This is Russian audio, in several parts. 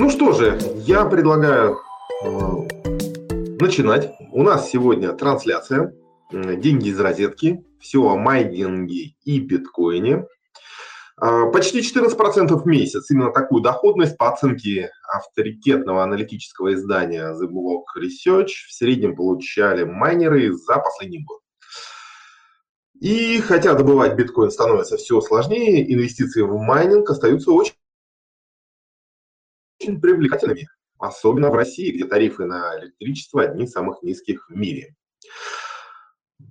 Ну что же, я предлагаю э, начинать. У нас сегодня трансляция «Деньги из розетки». Все о майнинге и биткоине. Э, почти 14% в месяц. Именно такую доходность по оценке авторитетного аналитического издания The Block Research в среднем получали майнеры за последний год. И хотя добывать биткоин становится все сложнее, инвестиции в майнинг остаются очень очень привлекательными, особенно в России, где тарифы на электричество одни из самых низких в мире.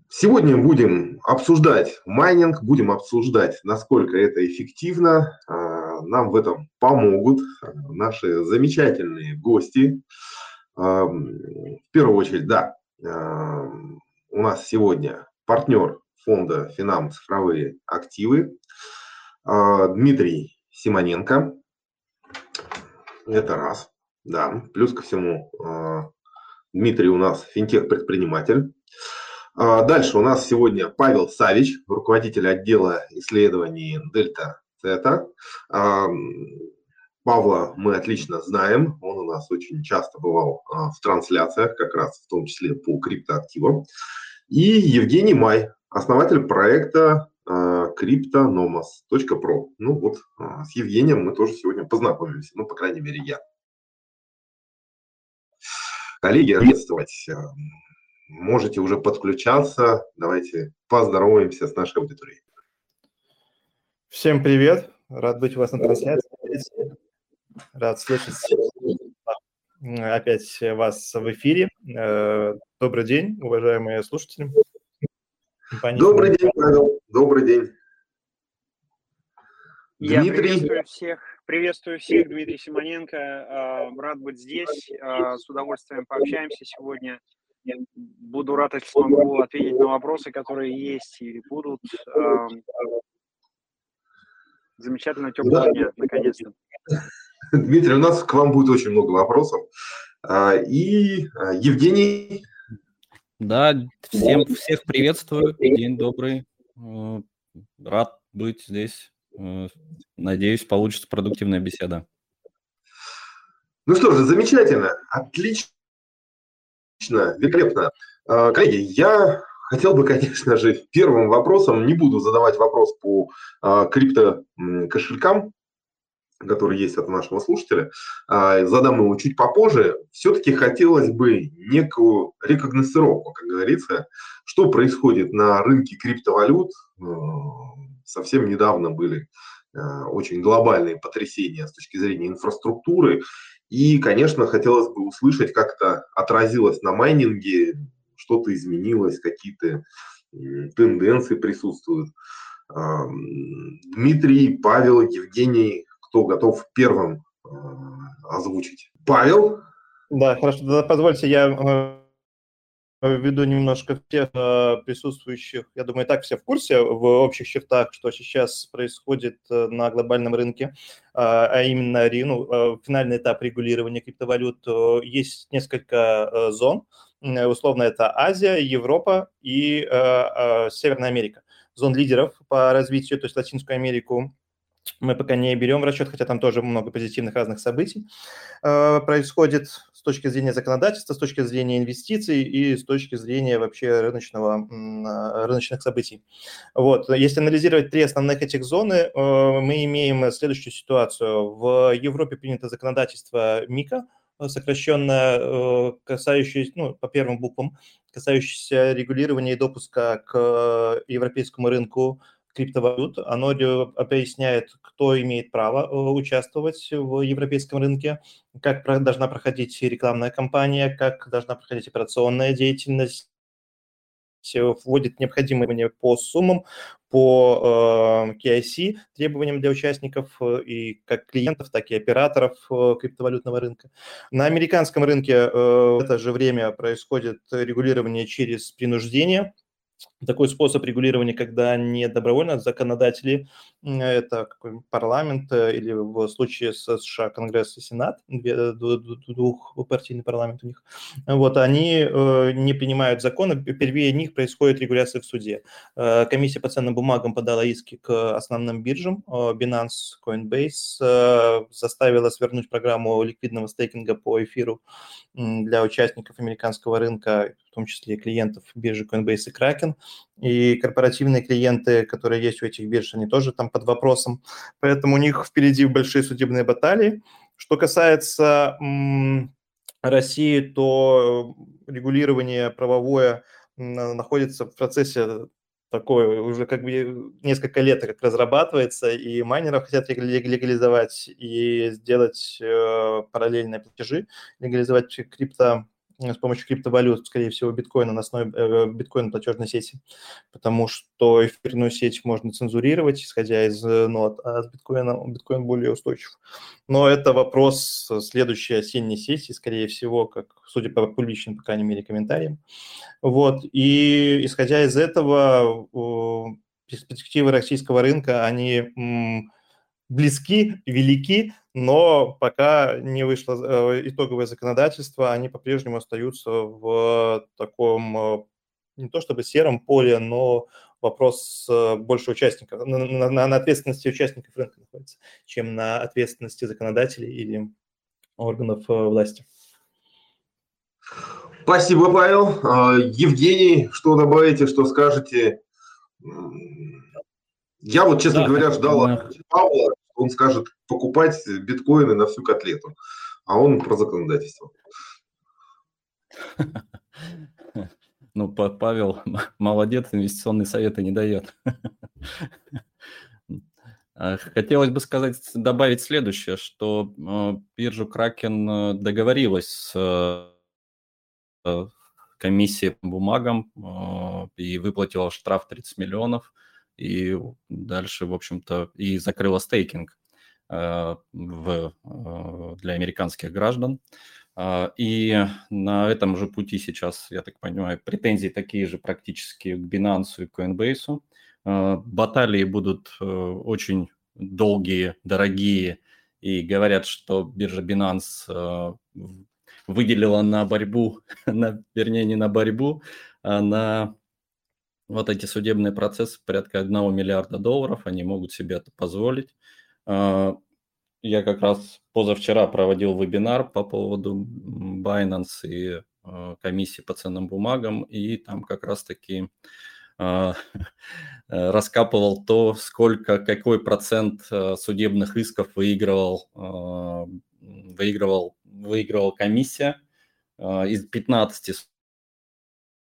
Сегодня будем обсуждать майнинг, будем обсуждать, насколько это эффективно. А, нам в этом помогут наши замечательные гости. А, в первую очередь, да, а, у нас сегодня партнер фонда «Финам. Цифровые активы» Дмитрий Симоненко, это раз. Да. Плюс ко всему, а, Дмитрий у нас финтех-предприниматель. А, дальше у нас сегодня Павел Савич, руководитель отдела исследований Дельта Цета. А, Павла мы отлично знаем, он у нас очень часто бывал в трансляциях, как раз в том числе по криптоактивам. И Евгений Май, основатель проекта cryptonomos.pro. Ну вот а, с Евгением мы тоже сегодня познакомились, ну, по крайней мере, я. Коллеги, приветствовать. А, можете уже подключаться. Давайте поздороваемся с нашей аудиторией. Всем привет. Рад быть у вас на трансляции. Рад слышать опять вас в эфире. Э, добрый день, уважаемые слушатели. Добрый день, Павел. Добрый день. Я приветствую всех. Приветствую всех, Дмитрий Симоненко. А, рад быть здесь. А, с удовольствием пообщаемся сегодня. Буду рад, если смогу ответить на вопросы, которые есть или будут. А, замечательного теплого да. дня, наконец-то. Дмитрий, у нас к вам будет очень много вопросов. И Евгений. Да, всем всех приветствую. День добрый. Э, рад быть здесь. Э, надеюсь, получится продуктивная беседа. Ну что же, замечательно, отлично, великолепно. А, коллеги, я хотел бы, конечно же, первым вопросом, не буду задавать вопрос по а, крипто кошелькам, который есть от нашего слушателя, задам его чуть попозже. Все-таки хотелось бы некую рекогносцировку, как говорится, что происходит на рынке криптовалют, совсем недавно были э, очень глобальные потрясения с точки зрения инфраструктуры. И, конечно, хотелось бы услышать, как это отразилось на майнинге, что-то изменилось, какие-то тенденции присутствуют. Дмитрий, Павел, Евгений, кто готов первым э, озвучить? Павел? Да, хорошо. Позвольте, я э, введу немножко всех э, присутствующих, я думаю, и так все в курсе в общих чертах, что сейчас происходит э, на глобальном рынке, э, а именно ну, финальный этап регулирования криптовалют. Есть несколько зон, условно это Азия, Европа и Северная Америка. Зон лидеров по развитию, то есть Латинскую Америку, мы пока не берем в расчет, хотя там тоже много позитивных разных событий э, происходит точки зрения законодательства, с точки зрения инвестиций и с точки зрения вообще рыночного, э, рыночных событий. Вот. Если анализировать три основных этих зоны, э, мы имеем следующую ситуацию. В Европе принято законодательство МИКа, сокращенно э, касающееся, ну, по первым буквам, касающееся регулирования и допуска к европейскому рынку криптовалют. Оно объясняет, кто имеет право э, участвовать в европейском рынке, как должна проходить рекламная кампания, как должна проходить операционная деятельность, вводит необходимые требования по суммам, по э, KIC, требованиям для участников э, и как клиентов, так и операторов э, криптовалютного рынка. На американском рынке э, в это же время происходит регулирование через принуждение – такой способ регулирования, когда не добровольно законодатели, это парламент э, или в случае с США Конгресс и Сенат, двухпартийный парламент у них, вот, они э, не принимают законы, впервые них происходит регуляция в суде. Э, комиссия по ценным бумагам подала иски к основным биржам, Binance, Coinbase, заставила свернуть программу ликвидного стейкинга по эфиру для участников американского рынка, в том числе клиентов биржи Coinbase и Kraken, и корпоративные клиенты, которые есть у этих бирж, они тоже там под вопросом. Поэтому у них впереди большие судебные баталии. Что касается м, России, то регулирование правовое находится в процессе такое уже как бы несколько лет как разрабатывается, и майнеров хотят легализовать и сделать э, параллельные платежи, легализовать крипто с помощью криптовалют, скорее всего, биткоина на основе э, биткоина платежной сети, потому что эфирную сеть можно цензурировать, исходя из э, нот, а с биткоина биткоин более устойчив. Но это вопрос следующей осенней сессии, скорее всего, как, судя по публичным, по крайней мере, комментариям. Вот, и исходя из этого, перспективы российского рынка, они близки, велики, но пока не вышло э, итоговое законодательство, они по-прежнему остаются в таком э, не то чтобы сером поле, но вопрос э, больше участников, на, на, на ответственности участников рынка находится, чем на ответственности законодателей или органов власти. Спасибо, Павел. А, Евгений, что добавите, что скажете? Я вот, честно да, говоря, ждал от Павла, он скажет покупать биткоины на всю котлету, а он про законодательство. Ну, Павел молодец, инвестиционные советы не дает. А, хотелось бы сказать, добавить следующее, что э, биржа Кракен э, договорилась с комиссией по бумагам и выплатила штраф 30 миллионов – и дальше, в общем-то, и закрыла стейкинг э, в, э, для американских граждан. Э, и на этом же пути сейчас, я так понимаю, претензии такие же практически к Binance и Coinbase. Баталии будут очень долгие, дорогие, и говорят, что биржа Binance выделила на борьбу, на, вернее, не на борьбу, а на вот эти судебные процессы порядка 1 миллиарда долларов, они могут себе это позволить. А, я как раз позавчера проводил вебинар по поводу Binance и а, комиссии по ценным бумагам, и там как раз-таки а, раскапывал то, сколько, какой процент судебных исков выигрывал, выигрывал, выигрывал комиссия. Из 15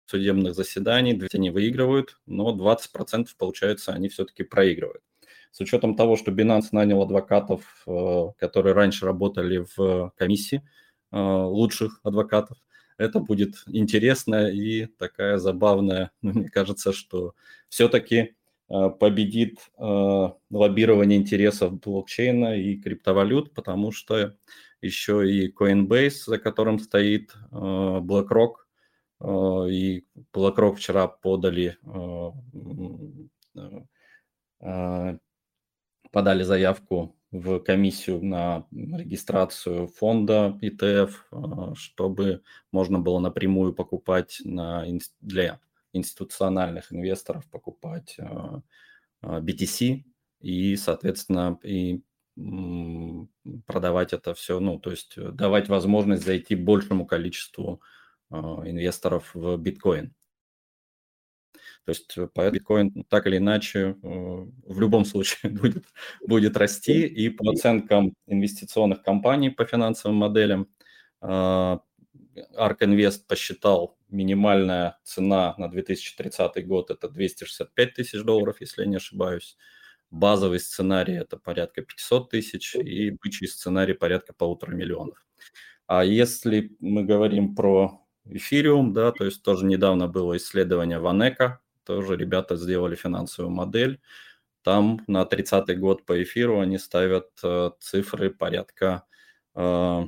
судебных заседаний, они выигрывают, но 20% получается они все-таки проигрывают. С учетом того, что Binance нанял адвокатов, э, которые раньше работали в комиссии, э, лучших адвокатов, это будет интересно и такая забавная, мне кажется, что все-таки э, победит лоббирование интересов блокчейна и криптовалют, потому что еще и Coinbase, за которым стоит BlackRock, и BlackRock вчера подали, э, э, подали заявку в комиссию на регистрацию фонда ETF, чтобы можно было напрямую покупать на, для институциональных инвесторов покупать BTC и, соответственно, и продавать это все, ну, то есть давать возможность зайти большему количеству а, инвесторов в биткоин. То есть э, биткоин так или иначе э, в любом случае будет, будет расти. И по оценкам инвестиционных компаний по финансовым моделям, а, ARK Invest посчитал минимальная цена на 2030 год это 265 тысяч долларов, если я не ошибаюсь. Базовый сценарий это порядка 500 тысяч и бычий сценарий порядка полутора миллионов. А если мы говорим про эфириум, да, то есть тоже недавно было исследование Ванека, тоже ребята сделали финансовую модель. Там на 30-й год по эфиру они ставят э, цифры порядка, э,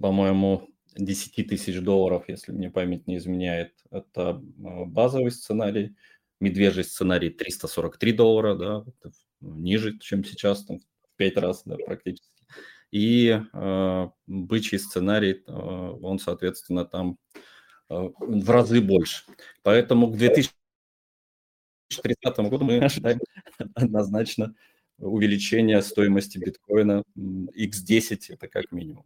по-моему, 10 тысяч долларов, если мне память не изменяет. Это базовый сценарий. Медвежий сценарий 343 доллара, да, ниже, чем сейчас, там, в 5 раз, да, практически. И э, бычий сценарий, э, он, соответственно, там э, в разы больше. Поэтому к 2030 году мы ожидаем однозначно увеличение стоимости биткоина x10, это как минимум.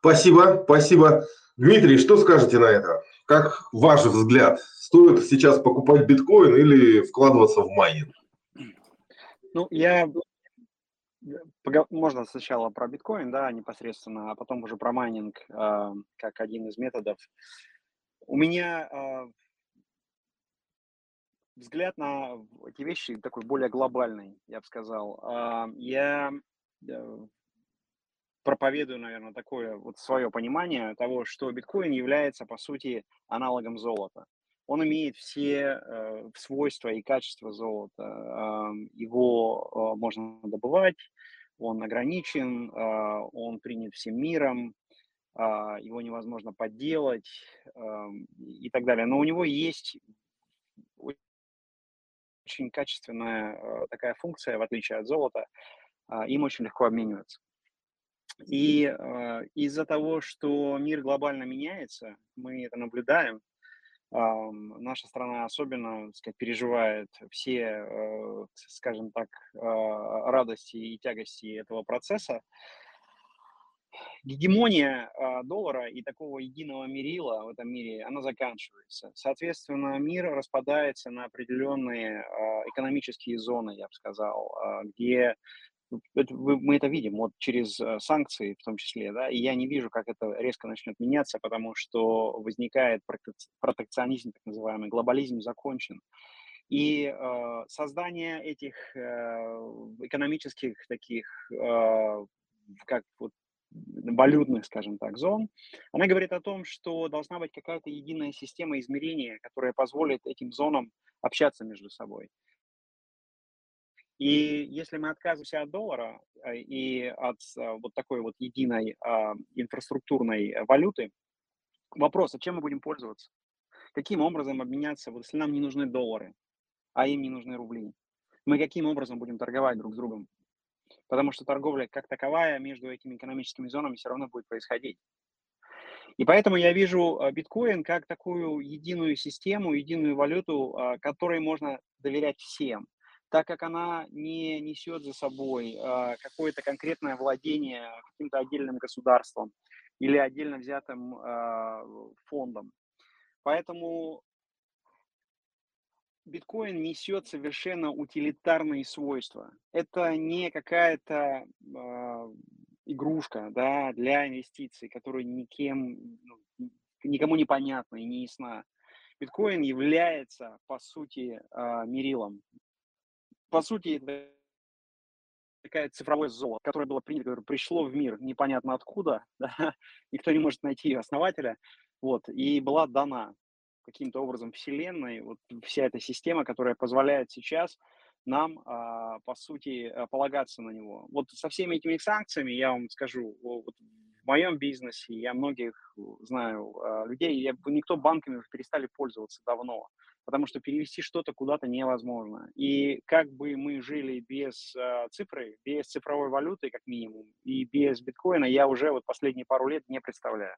Спасибо, спасибо. Дмитрий, что скажете на это? Как ваш взгляд? Стоит сейчас покупать биткоин или вкладываться в майнинг? Ну, я можно сначала про биткоин, да, непосредственно, а потом уже про майнинг э, как один из методов. У меня э, взгляд на эти вещи такой более глобальный, я бы сказал. Э, я э, проповедую, наверное, такое вот свое понимание того, что биткоин является, по сути, аналогом золота. Он имеет все э, свойства и качества золота. Его можно добывать, он ограничен, э, он принят всем миром, э, его невозможно подделать э, и так далее. Но у него есть очень качественная э, такая функция, в отличие от золота, им очень легко обмениваться. И э, из-за того, что мир глобально меняется, мы это наблюдаем, Наша страна особенно сказать, переживает все, э, скажем так, а, радости и тягости этого процесса. Гегемония а, доллара и такого единого мерила в этом мире, она заканчивается. Соответственно, мир распадается на определенные а, экономические зоны, я бы сказал, где это, мы это видим вот через э, санкции в том числе, да, и я не вижу, как это резко начнет меняться, потому что возникает протекционизм, так называемый, глобализм закончен. И э, создание этих э, экономических таких, э, как вот валютных, скажем так, зон, она говорит о том, что должна быть какая-то единая система измерения, которая позволит этим зонам общаться между собой. И если мы отказываемся от доллара э, и от э, вот такой вот единой а, инфраструктурной валюты, вопрос, а чем мы будем пользоваться? Каким образом обменяться, вот если нам не нужны доллары, а им не нужны рубли? Мы каким образом будем торговать друг с другом? Потому что торговля как таковая между этими экономическими зонами все равно будет происходить. И поэтому я вижу э, биткоин как такую единую систему, единую валюту, которой можно доверять всем так как она не несет за собой э, какое-то конкретное владение каким-то отдельным государством или отдельно взятым э, фондом. Поэтому биткоин несет совершенно утилитарные свойства. Это не какая-то э, игрушка да, для инвестиций, которая никем, ну, никому не понятна и не ясна. Биткоин является, по сути, мерилом по сути, такая цифровое золото, которое было принято, которое пришло в мир непонятно откуда, да? никто не может найти основателя, вот, и была дана каким-то образом Вселенной, вот вся эта система, которая позволяет сейчас нам, а, по сути, полагаться на него. Вот со всеми этими санкциями, я вам скажу, вот моем бизнесе, я многих знаю а, людей, я, никто банками уже перестали пользоваться давно потому что перевести что-то куда-то невозможно. И как бы мы жили без э, цифры, без цифровой валюты, как минимум, и без биткоина, я уже вот последние пару лет не представляю.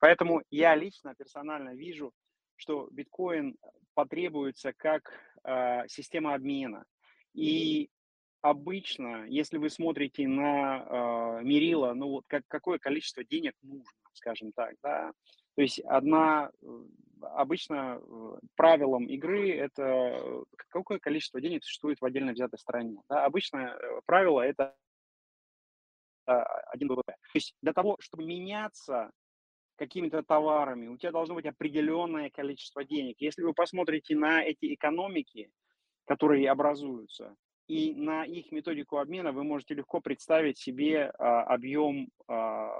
Поэтому я лично, персонально вижу, что биткоин потребуется как э, система обмена. И обычно, если вы смотрите на э, мерило, ну вот как, какое количество денег нужно, скажем так, да, то есть одна, э, обычно э, правилом игры это э, какое количество денег существует в отдельно взятой стране. Да? Обычно правило это один ВВП. То есть для того, чтобы меняться какими-то товарами, у тебя должно быть определенное количество денег. Если вы посмотрите на эти экономики, которые образуются, и на их методику обмена, вы можете легко представить себе а, объем а,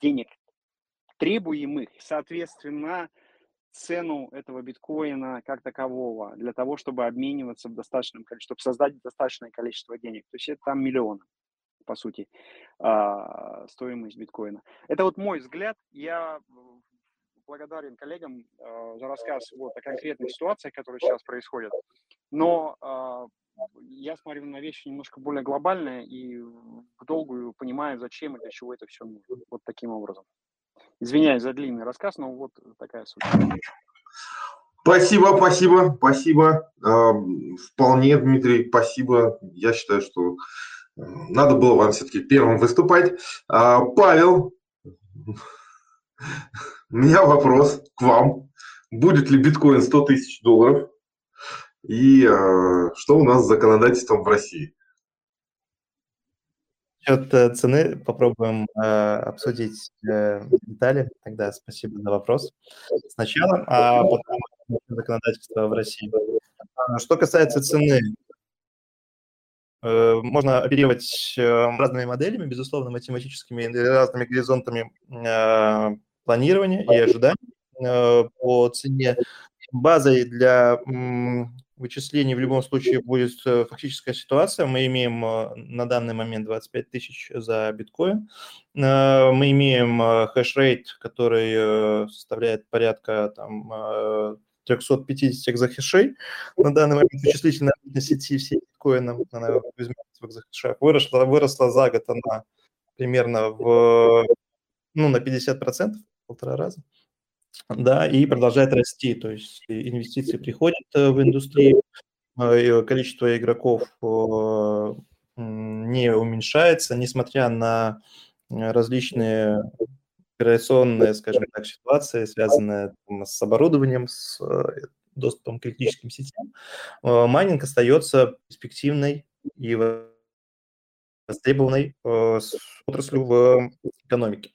денег, требуемых, соответственно, цену этого биткоина как такового для того, чтобы обмениваться в достаточном количестве, чтобы создать достаточное количество денег. То есть это там миллионы. по сути, а, стоимость биткоина. Это вот мой взгляд. Я благодарен коллегам э, за рассказ вот, о конкретных ситуациях, которые сейчас происходят. Но э, я смотрю на вещи немножко более глобальные и в долгую понимаю, зачем и для чего это все нужно. Вот таким образом. Извиняюсь за длинный рассказ, но вот такая суть. Спасибо, спасибо, спасибо. Вполне, Дмитрий, спасибо. Я считаю, что надо было вам все-таки первым выступать. А, Павел, у меня вопрос к вам. Будет ли биткоин 100 тысяч долларов? И э, что у нас с законодательством в России? Насчет э, цены попробуем э, обсудить э, детали. Тогда спасибо за вопрос. Сначала, а потом законодательство в России. А, что касается цены, э, можно оперировать э, разными моделями, безусловно, математическими, разными горизонтами э, планирования и ожиданий э, по цене. Базой для вычислений в любом случае будет э, фактическая ситуация. Мы имеем э, на данный момент 25 тысяч за биткоин. Мы имеем хешрейт, который составляет порядка там, 350 экзохешей. На данный момент вычислительная сети всей биткоина, она в экзохешах, выросла, выросла за год она примерно в, ну, на 50% полтора раза. Да, и продолжает расти, то есть инвестиции приходят э, в индустрию, э, количество игроков э, не уменьшается, несмотря на различные операционные, скажем так, ситуации, связанные с оборудованием, с доступом к критическим сетям, майнинг остается перспективной и востребованной отраслью в экономике.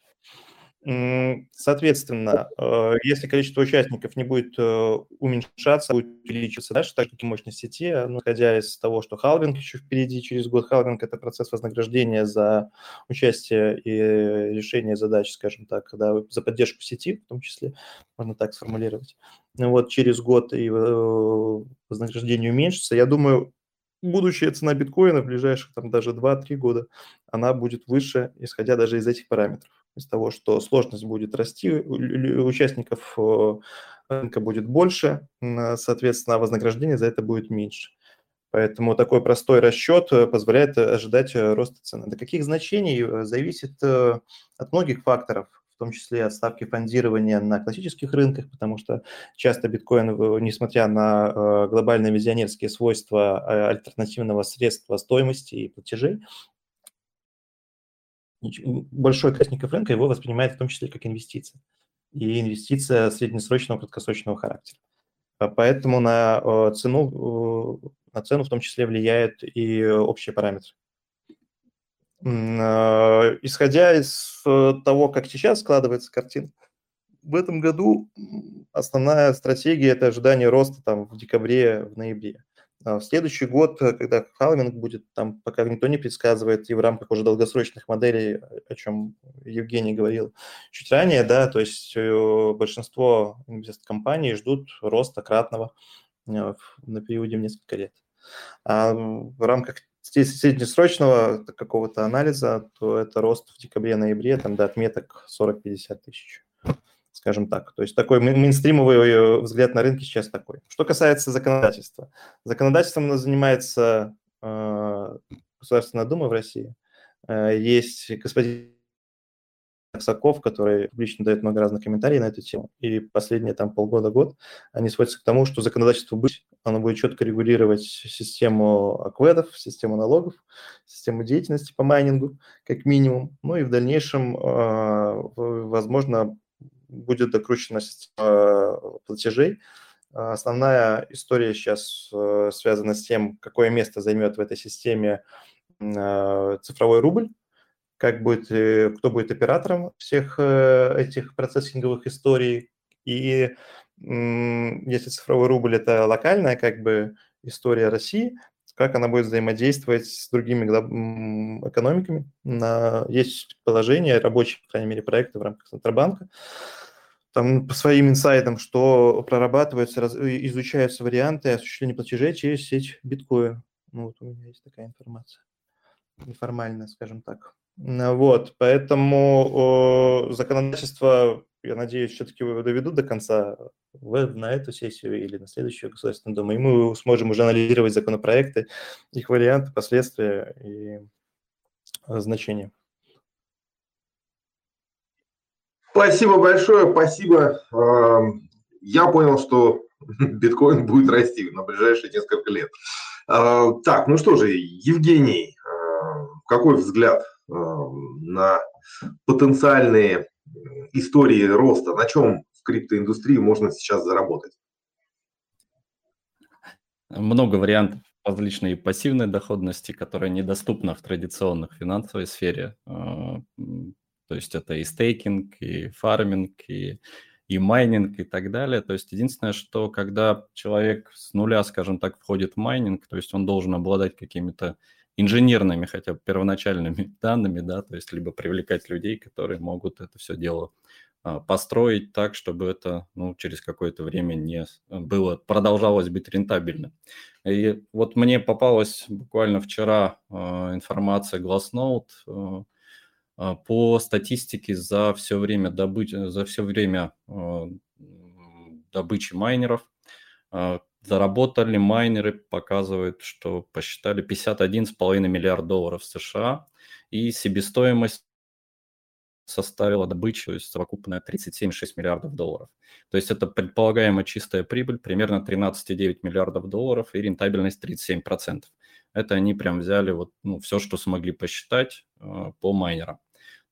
Соответственно, э, если количество участников не будет э, уменьшаться, будет увеличиваться дальше, так как и мощность сети, ну, исходя из того, что халвинг еще впереди через год, халвинг – это процесс вознаграждения за участие и решение задач, скажем так, да, за поддержку сети, в том числе, можно так сформулировать. Ну, вот через год и э, вознаграждение уменьшится. Я думаю, будущая цена биткоина в ближайших там даже 2-3 года, она будет выше, исходя даже из этих параметров из того, что сложность будет расти, участников э, рынка будет больше, соответственно, вознаграждение за это будет меньше. Поэтому такой простой расчет э, позволяет ожидать э, роста цены. До каких значений зависит от многих факторов, в том числе от ставки фондирования на классических рынках, потому что часто биткоин, несмотря на глобальные визионерские свойства альтернативного средства стоимости и платежей, большой участников рынка его воспринимает в том числе как инвестиция. И инвестиция среднесрочного, краткосрочного характера. А поэтому на э, цену, э, на цену в том числе влияют и общие параметры. Э, исходя из того, как сейчас складывается картина, в этом году основная стратегия – это ожидание роста там, в декабре, в ноябре. А в следующий год, э, когда халвинг будет, там пока никто не предсказывает, и в рамках уже долгосрочных моделей, о чем Евгений говорил чуть ранее, да, то есть э, большинство инвест-компаний ждут роста кратного э, на периоде в несколько лет. А в рамках среднесрочного какого-то анализа, то это рост в декабре-ноябре там, до отметок 40-50 тысяч скажем так. То есть такой мейнстримовый э, взгляд на рынке сейчас такой. Что касается законодательства. Законодательством занимается э, Государственная Дума в России. Э, есть господин Аксаков, который публично дает много разных комментариев на эту тему. И последние там полгода-год они сводятся к тому, что законодательство будет, оно будет четко регулировать систему акведов, систему налогов, систему деятельности по майнингу, как минимум. Ну и в дальнейшем, э, возможно, будет докручена система платежей. Основная история сейчас э, связана с тем, какое место займет в этой системе э, цифровой рубль, как будет, э, кто будет оператором всех этих процессинговых историй. И если цифровой рубль – это локальная как бы история России, как она будет взаимодействовать с другими экономиками. Есть положение, рабочие, по крайней мере, проекты в рамках Центробанка, там по своим инсайдам, что прорабатываются, раз, изучаются варианты осуществления платежей через сеть биткоин. Ну, вот у меня есть такая информация. неформально, скажем так. Вот, поэтому законодательство, я надеюсь, все-таки доведут до конца на эту сессию или на следующую Государственную Думу, и мы сможем уже анализировать законопроекты, их варианты, последствия и значения. Спасибо большое, спасибо. Я понял, что биткоин будет расти на ближайшие несколько лет. Так, ну что же, Евгений, какой взгляд на потенциальные истории роста? На чем в криптоиндустрии можно сейчас заработать? Много вариантов различной пассивной доходности, которая недоступна в традиционных финансовой сфере. То есть это и стейкинг, и фарминг, и, и майнинг, и так далее. То есть единственное, что когда человек с нуля, скажем так, входит в майнинг, то есть он должен обладать какими-то инженерными хотя бы первоначальными данными, да, то есть либо привлекать людей, которые могут это все дело а, построить так, чтобы это ну, через какое-то время не было, продолжалось быть рентабельным. И вот мне попалась буквально вчера э, информация Glassnode, а, по статистике за все время добычи, за все время а, добычи майнеров а, заработали майнеры, показывают, что посчитали 51,5 миллиард долларов США, и себестоимость составила добычу, то есть совокупная 37,6 миллиардов долларов. То есть это предполагаемая чистая прибыль примерно 13,9 миллиардов долларов и рентабельность 37%. Это они прям взяли вот, ну, все, что смогли посчитать э, по майнерам.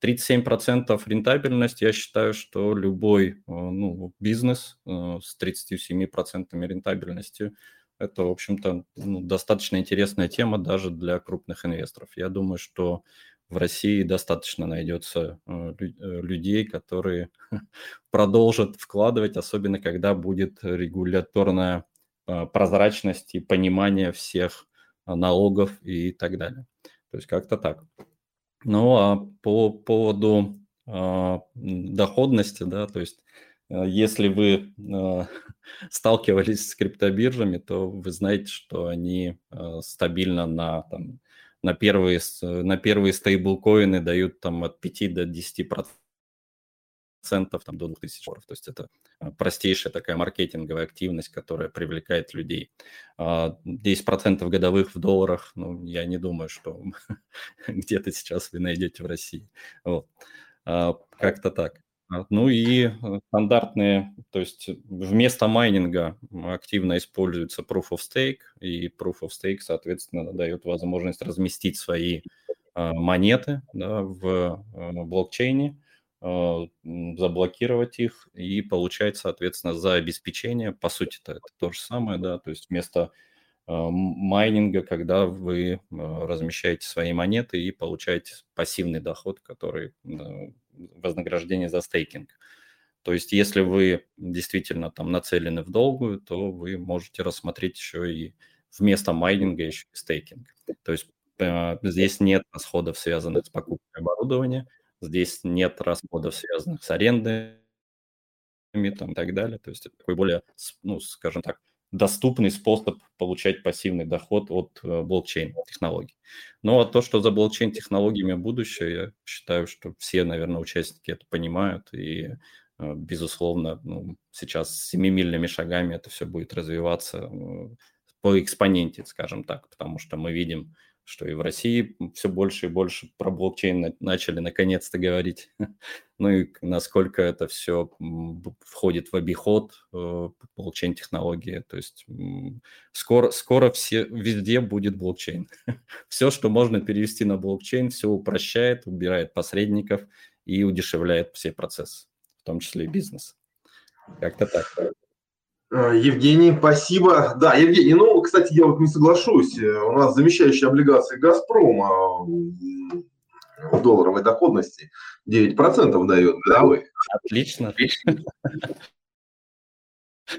37% рентабельность, я считаю, что любой э, ну, бизнес э, с 37% рентабельностью это, в общем-то, ну, достаточно интересная тема даже для крупных инвесторов. Я думаю, что в России достаточно найдется э, людей, которые продолжат вкладывать, особенно когда будет регуляторная прозрачность и понимание всех налогов и так далее. То есть как-то так. Ну, а по поводу э, доходности, да, то есть э, если вы э, сталкивались с криптобиржами, то вы знаете, что они э, стабильно на, там, на, первые, на первые стейблкоины дают там, от 5 до 10 процентов центов там, до 2000 долларов. То есть это а, простейшая такая маркетинговая активность, которая привлекает людей. 10% а, годовых в долларах, ну, я не думаю, что где-то сейчас вы найдете в России. Вот. А, как-то так. Ну и э, стандартные, то есть вместо майнинга активно используется Proof of Stake, и Proof of Stake, соответственно, дает возможность разместить свои монеты да, в э, блокчейне, а, заблокировать их и получать, соответственно, за обеспечение, по сути это, то же самое, да, то есть вместо а, майнинга, когда вы а, размещаете свои монеты и получаете пассивный доход, который вознаграждение за стейкинг. То есть если вы действительно там нацелены в долгую, то вы можете рассмотреть еще и вместо майнинга еще и стейкинг. То есть здесь нет расходов, связанных с покупкой оборудования, Здесь нет расходов, связанных с арендой там, и так далее. То есть это такой более, ну, скажем так, доступный способ получать пассивный доход от э, блокчейн-технологий. Но то, что за блокчейн-технологиями будущее, я считаю, что все, наверное, участники это понимают, и, э, безусловно, ну, сейчас семимильными шагами это все будет развиваться э, по экспоненте, скажем так, потому что мы видим что и в России все больше и больше про блокчейн начали наконец-то говорить. ну и насколько это все входит в обиход э, блокчейн-технологии. То есть скоро, скоро все, везде будет блокчейн. все, что можно перевести на блокчейн, все упрощает, убирает посредников и удешевляет все процессы, в том числе и бизнес. Как-то так. Э, Евгений, спасибо. Да, Евгений, ну, кстати, я вот не соглашусь. Э, у нас замещающие облигации «Газпрома» в долларовой доходности 9% дает годовых. Отлично. Отлично.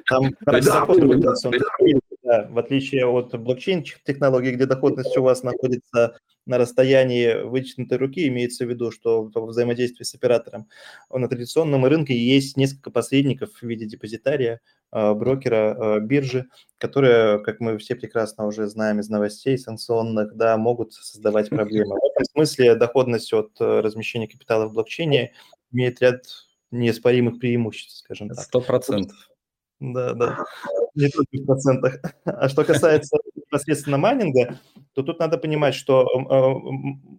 Там да, Да, в отличие от блокчейн-технологий, где доходность у вас находится на расстоянии вытянутой руки, имеется в виду, что в взаимодействии с оператором, на традиционном рынке есть несколько посредников в виде депозитария, а, брокера, а, биржи, которые, как мы все прекрасно уже знаем из новостей санкционных, да, могут создавать проблемы. В этом смысле доходность от э, размещения капитала в блокчейне имеет ряд неоспоримых преимуществ, скажем так. Сто процентов. Да, да. Не только в процентах. А что касается непосредственно майнинга, то тут надо понимать, что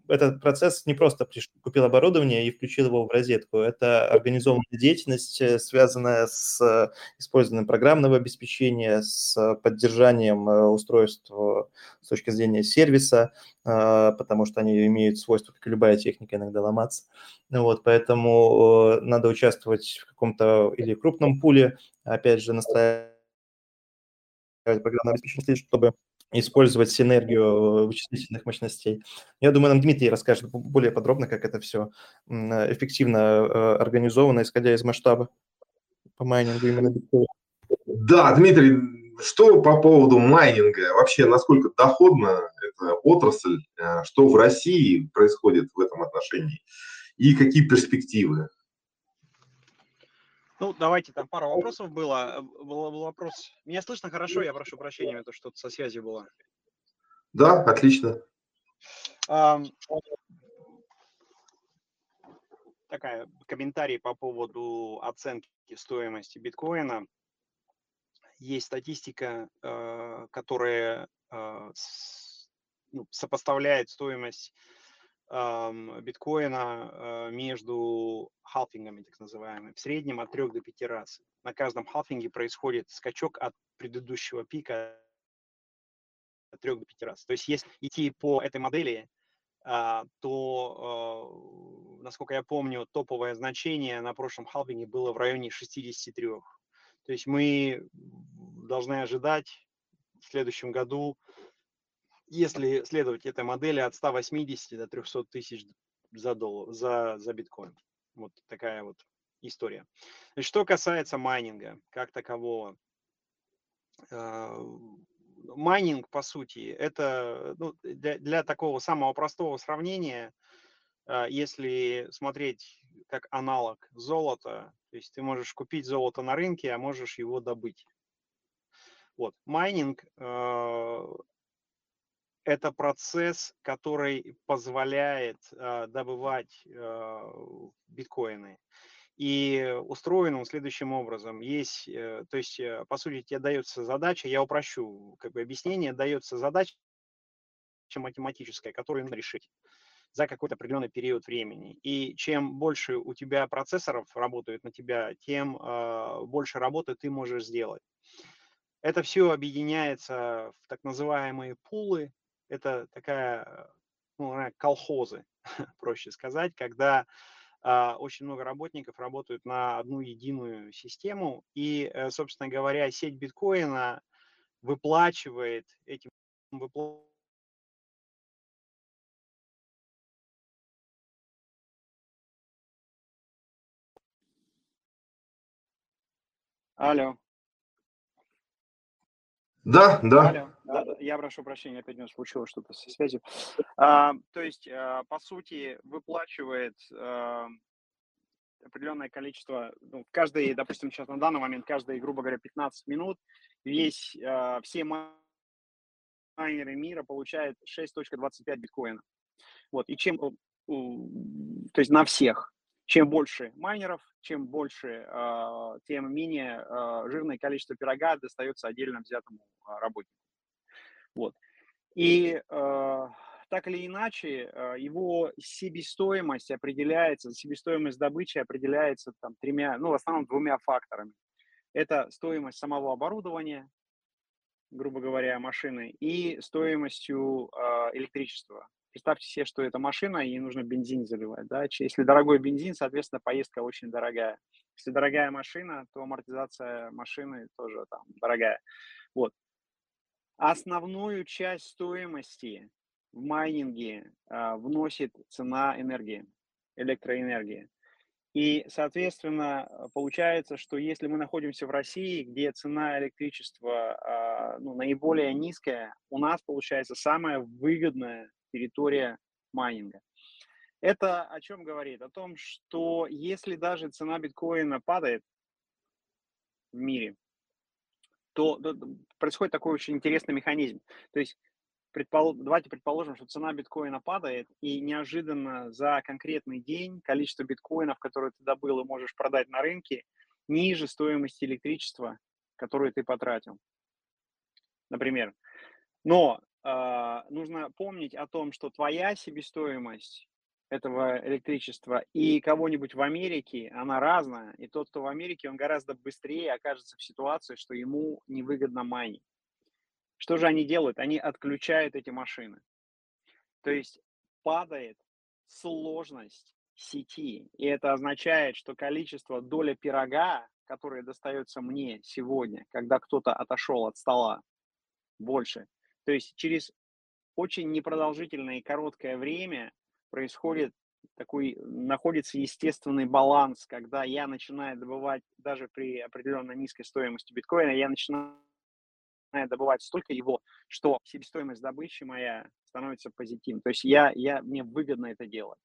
э, этот процесс не просто купил оборудование и включил его в розетку. Это организованная деятельность, э, связанная с э, использованием программного обеспечения, с поддержанием устройств с точки зрения сервиса, потому что они имеют свойство, как и любая техника, иногда ломаться. Вот, поэтому надо участвовать в каком-то или крупном пуле, опять же, настраивать программное обеспечение, чтобы использовать синергию вычислительных мощностей. Я думаю, нам Дмитрий расскажет более подробно, как это все эффективно э, организовано, исходя из масштаба по майнингу именно биткоина. Да, Дмитрий, что по поводу майнинга? Вообще, насколько доходна эта отрасль? Э, что в России происходит в этом отношении? И какие перспективы? Ну, давайте, там пара вопросов было. Был, был вопрос. Меня слышно хорошо? Я прошу прощения, это что-то со связью было. Да, отлично. А, такая комментарий по поводу оценки стоимости биткоина. Есть статистика, э, которая э, ну, сопоставляет стоимость биткоина э, между халфингами, так называемыми, в среднем от 3 до 5 раз. На каждом халфинге происходит скачок от предыдущего пика от 3 до 5 раз. То есть если идти по этой модели, а, то, э, насколько я помню, топовое значение на прошлом халфинге было в районе 63. То есть мы должны ожидать в следующем году если следовать этой модели от 180 до 300 тысяч за, доллар, за, за биткоин. Вот такая вот история. Значит, что касается майнинга как такового, а, майнинг, по сути, это ну, для, для такого самого простого сравнения, а, если смотреть как аналог золота, то есть ты можешь купить золото на рынке, а можешь его добыть. Вот. Майнинг а, это процесс, который позволяет э, добывать э, биткоины. И устроен он следующим образом. Есть, э, то есть, э, по сути, тебе дается задача, я упрощу как бы объяснение, дается задача математическая, которую нужно решить за какой-то определенный период времени. И чем больше у тебя процессоров работают на тебя, тем э, больше работы ты можешь сделать. Это все объединяется в так называемые пулы, это такая, ну, колхозы, проще сказать, когда а, очень много работников работают на одну единую систему, и, э, собственно говоря, сеть биткоина выплачивает этим выплачивает Алло. Да, да. Я прошу прощения, опять у нас случилось что-то со связью. А, то есть, а, по сути, выплачивает а, определенное количество, ну, каждый, допустим, сейчас на данный момент, каждые, грубо говоря, 15 минут, весь, а, все майнеры мира получают 6.25 биткоина. Вот, и чем, то есть на всех, чем больше майнеров, чем больше, тем менее жирное количество пирога достается отдельно взятому работнику. Вот. И так или иначе, его себестоимость определяется, себестоимость добычи определяется там тремя, ну, в основном двумя факторами. Это стоимость самого оборудования, грубо говоря, машины, и стоимостью электричества. Представьте себе, что это машина, и нужно бензин заливать. Да? Если дорогой бензин, соответственно, поездка очень дорогая. Если дорогая машина, то амортизация машины тоже там дорогая. Вот основную часть стоимости в майнинге а, вносит цена энергии, электроэнергии. И, соответственно, получается, что если мы находимся в России, где цена электричества а, ну, наиболее низкая, у нас получается самая выгодная территория майнинга. Это о чем говорит? О том, что если даже цена биткоина падает в мире, то, происходит такой очень интересный механизм. То есть давайте предположим, что цена биткоина падает, и неожиданно за конкретный день количество биткоинов, которые ты добыл и можешь продать на рынке, ниже стоимости электричества, которую ты потратил. Например. Но нужно помнить о том, что твоя себестоимость этого электричества и кого-нибудь в Америке, она разная. И тот, кто в Америке, он гораздо быстрее окажется в ситуации, что ему невыгодно майнить. Что же они делают? Они отключают эти машины. То есть падает сложность сети. И это означает, что количество доля пирога, которое достается мне сегодня, когда кто-то отошел от стола, больше. То есть через очень непродолжительное и короткое время происходит такой, находится естественный баланс, когда я начинаю добывать даже при определенно низкой стоимости биткоина, я начинаю добывать столько его, что себестоимость добычи моя становится позитивной. То есть я, я, мне выгодно это делать.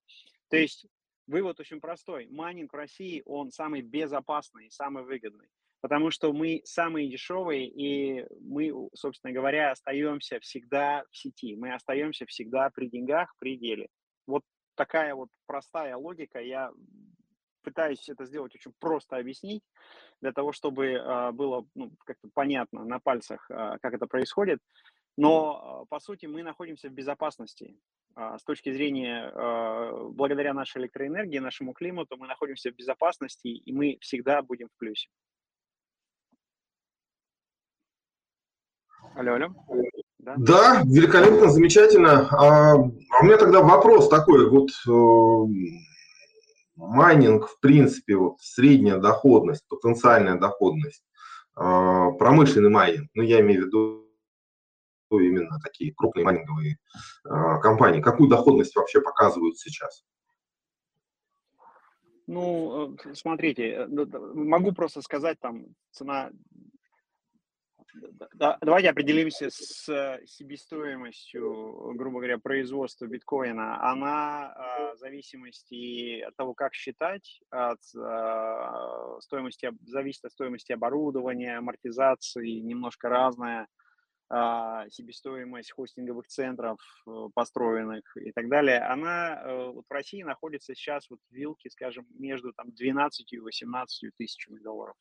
То есть вывод очень простой. Майнинг в России, он самый безопасный, самый выгодный. Потому что мы самые дешевые, и мы, собственно говоря, остаемся всегда в сети. Мы остаемся всегда при деньгах, при деле. Вот такая вот простая логика. Я пытаюсь это сделать очень просто объяснить, для того, чтобы а, было ну, как-то понятно на пальцах, а, как это происходит. Но, а, по сути, мы находимся в безопасности. С точки зрения, благодаря нашей электроэнергии, нашему климату, мы находимся в безопасности, и мы всегда будем в плюсе. Алло, алло. Да? да, великолепно, замечательно. А, у меня тогда вопрос такой. Вот э, майнинг, в принципе, вот средняя доходность, потенциальная доходность, а, промышленный майнинг, ну, я имею в виду именно такие крупные майнинговые а, компании, какую доходность вообще показывают сейчас? Ну, э, смотрите, э, могу просто сказать, там, цена да, давайте определимся с себестоимостью, грубо говоря, производства биткоина. Она в зависимости от того, как считать, от стоимости, зависит от стоимости оборудования, амортизации, немножко разная себестоимость хостинговых центров э, построенных и так далее, она э, вот в России находится сейчас вот в вилке, скажем, между там 12 и 18 тысячами долларов.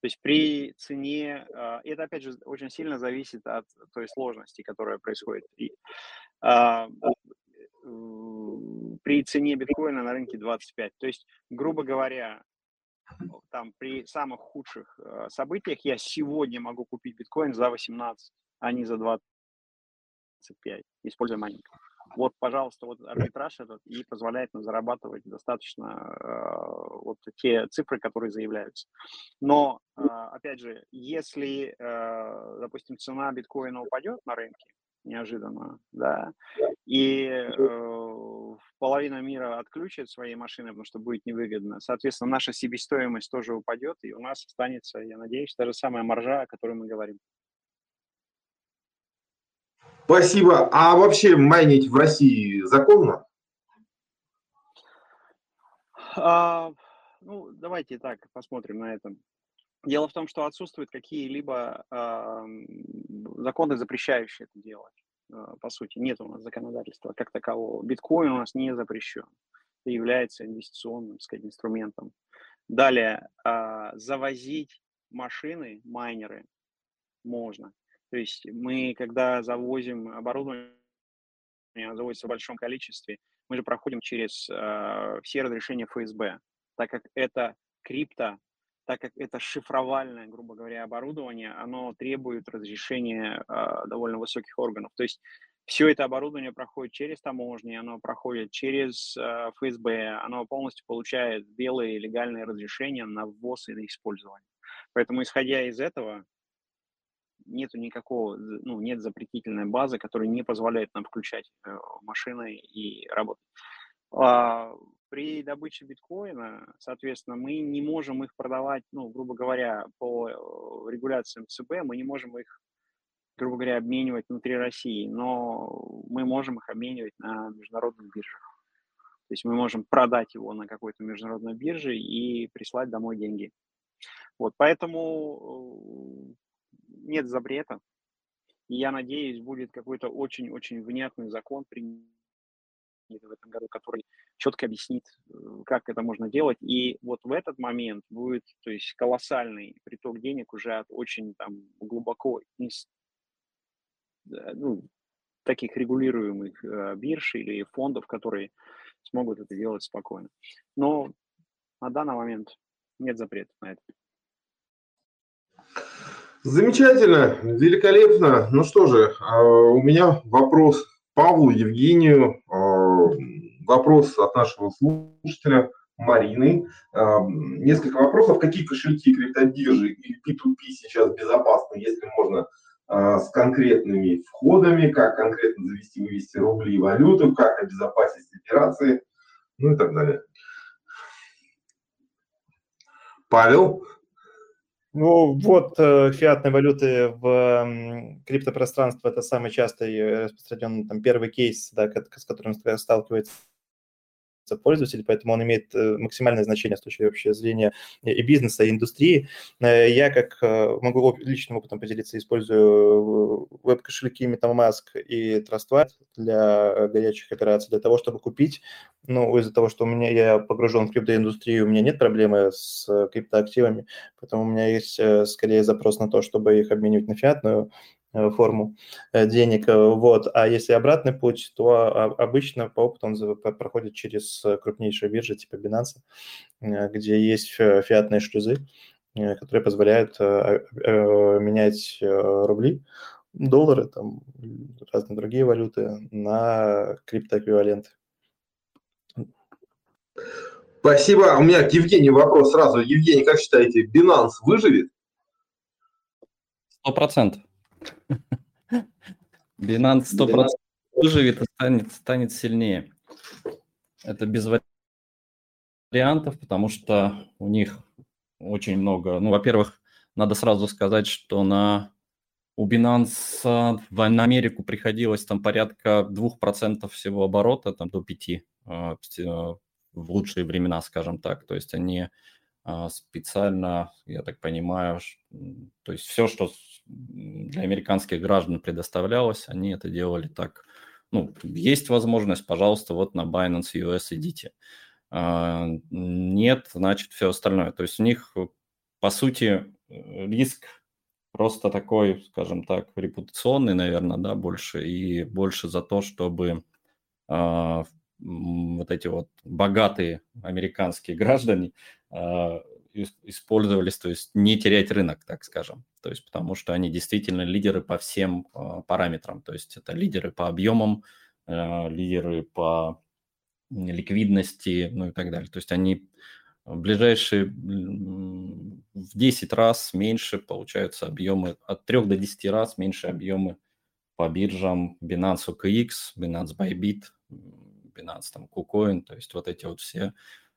То есть при цене, а, это опять же очень сильно зависит от той сложности, которая происходит. И, а, при цене биткоина на рынке 25. То есть, грубо говоря, там при самых худших а, событиях я сегодня могу купить биткоин за 18, а не за 25, используя майнинг. Вот, пожалуйста, вот арбитраж этот и позволяет нам зарабатывать достаточно э, вот те цифры, которые заявляются. Но, э, опять же, если, э, допустим, цена биткоина упадет на рынке неожиданно, да, и э, половина мира отключит свои машины, потому что будет невыгодно, соответственно, наша себестоимость тоже упадет, и у нас останется, я надеюсь, та же самая маржа, о которой мы говорим. Спасибо. А вообще майнить в России законно? А, ну, давайте так посмотрим на это. Дело в том, что отсутствуют какие-либо э, законы, запрещающие это делать. Э, по сути, нет у нас законодательства как такового. Биткоин у нас не запрещен. Это является инвестиционным, сказать, инструментом. Далее, э, завозить машины, майнеры можно. То есть мы, когда завозим оборудование, завозится в большом количестве, мы же проходим через э, все разрешения ФСБ, так как это крипто, так как это шифровальное, грубо говоря, оборудование, оно требует разрешения э, довольно высоких органов. То есть все это оборудование проходит через таможни, оно проходит через э, ФСБ, оно полностью получает белые легальные разрешения на ввоз и на использование. Поэтому, исходя из этого, нету никакого, ну, нет запретительной базы, которая не позволяет нам включать э, машины и работать. А, при добыче биткоина, соответственно, мы не можем их продавать, ну, грубо говоря, по э, регуляциям ЦБ, мы не можем их, грубо говоря, обменивать внутри России, но мы можем их обменивать на международных биржах. То есть мы можем продать его на какой-то международной бирже и прислать домой деньги. Вот, поэтому нет запрета. И я надеюсь, будет какой-то очень-очень внятный закон принят в этом году, который четко объяснит, э, как это можно делать. И вот в этот момент будет то есть, колоссальный приток денег уже от очень там, глубоко ну, таких регулируемых э, бирж или фондов, которые смогут это делать спокойно. Но на данный момент нет запрета на это. Замечательно, великолепно. Ну что же, а, у меня вопрос Павлу, Евгению, а, вопрос от нашего слушателя Марины. А, несколько вопросов. Какие кошельки криптобиржи или P2P сейчас безопасны, если можно с конкретными входами, как конкретно завести, вывести рубли и валюту, как обезопасить операции, ну и так далее. Павел? Ну, вот э, фиатные валюты в криптопространстве – это самый частый распространенный там, первый кейс, да, с которым сталкивается пользователей, поэтому он имеет э, максимальное значение с точки вообще зрения и бизнеса, и индустрии. Э, я как э, могу личным опытом поделиться, использую веб-кошельки MetaMask и TrustWallet для горячих операций, для того, чтобы купить, ну, из-за того, что у меня я погружен в криптоиндустрию, у меня нет проблемы с криптоактивами, поэтому у меня есть скорее запрос на то, чтобы их обменивать на фиатную форму э, денег. Э, вот. А если обратный путь, то обычно по опыту он проходит через крупнейшие биржи типа Binance, где есть фиатные шлюзы, которые позволяют менять рубли, доллары, там, разные другие валюты на криптоэквиваленты. Спасибо. У меня к Евгению вопрос сразу. Евгений, как считаете, Binance выживет? Сто процентов. Binance 100% выживет и станет, станет сильнее. Это без вариантов, потому что у них очень много. Ну, во-первых, надо сразу сказать, что на у Binance в Америку приходилось там порядка 2% всего оборота, там до 5% а, в лучшие времена, скажем так. То есть они а, специально, я так понимаю, то есть все, что для американских граждан предоставлялось, они это делали так. Ну, есть возможность, пожалуйста, вот на Binance US идите. А, нет, значит, все остальное. То есть у них, по сути, риск просто такой, скажем так, репутационный, наверное, да, больше, и больше за то, чтобы э, вот эти вот богатые американские граждане э, использовались, то есть не терять рынок, так скажем. То есть потому что они действительно лидеры по всем э, параметрам. То есть это лидеры по объемам, э, лидеры по ликвидности, ну и так далее. То есть они ближайшие в 10 раз меньше получаются объемы, от 3 до 10 раз меньше объемы по биржам Binance OKX, Binance Bybit, Binance там KuCoin, то есть вот эти вот все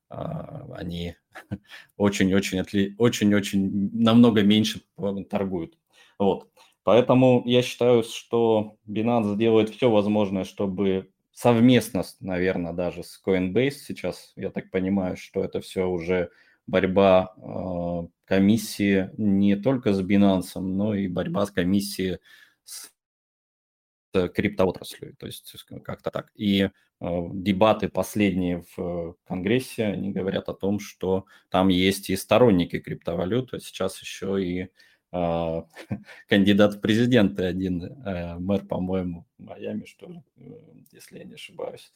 они очень-очень, очень-очень намного меньше торгуют. Вот. Поэтому я считаю, что Binance делает все возможное, чтобы совместно, наверное, даже с Coinbase сейчас, я так понимаю, что это все уже борьба э, комиссии не только с Binance, но и борьба с комиссией с криптоотраслью, то есть как-то так. И Э, дебаты последние в э, Конгрессе, они говорят о том, что там есть и сторонники криптовалюты, сейчас еще и э, кандидат в президенты один, э, мэр, по-моему, Майами, что ли, если я не ошибаюсь.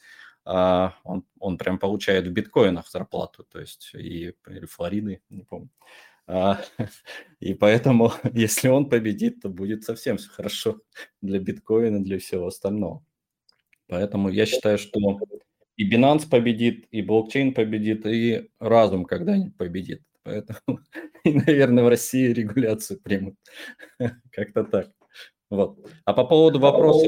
Э, он, он прям получает в биткоинах зарплату, то есть и или Флориды, не помню. А, и поэтому, если он победит, то будет совсем все хорошо для биткоина, для всего остального. Поэтому я считаю, что и Binance победит, и блокчейн победит, и разум когда-нибудь победит. Поэтому, и, наверное, в России регуляцию примут. Как-то так. Вот. А по поводу вопроса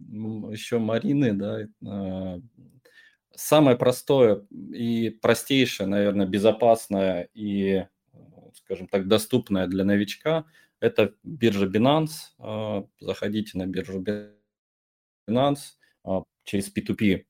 еще Марины, да, а, самое простое и простейшее, наверное, безопасное и, скажем так, доступное для новичка – это биржа Binance. Заходите на биржу Binance, через P2P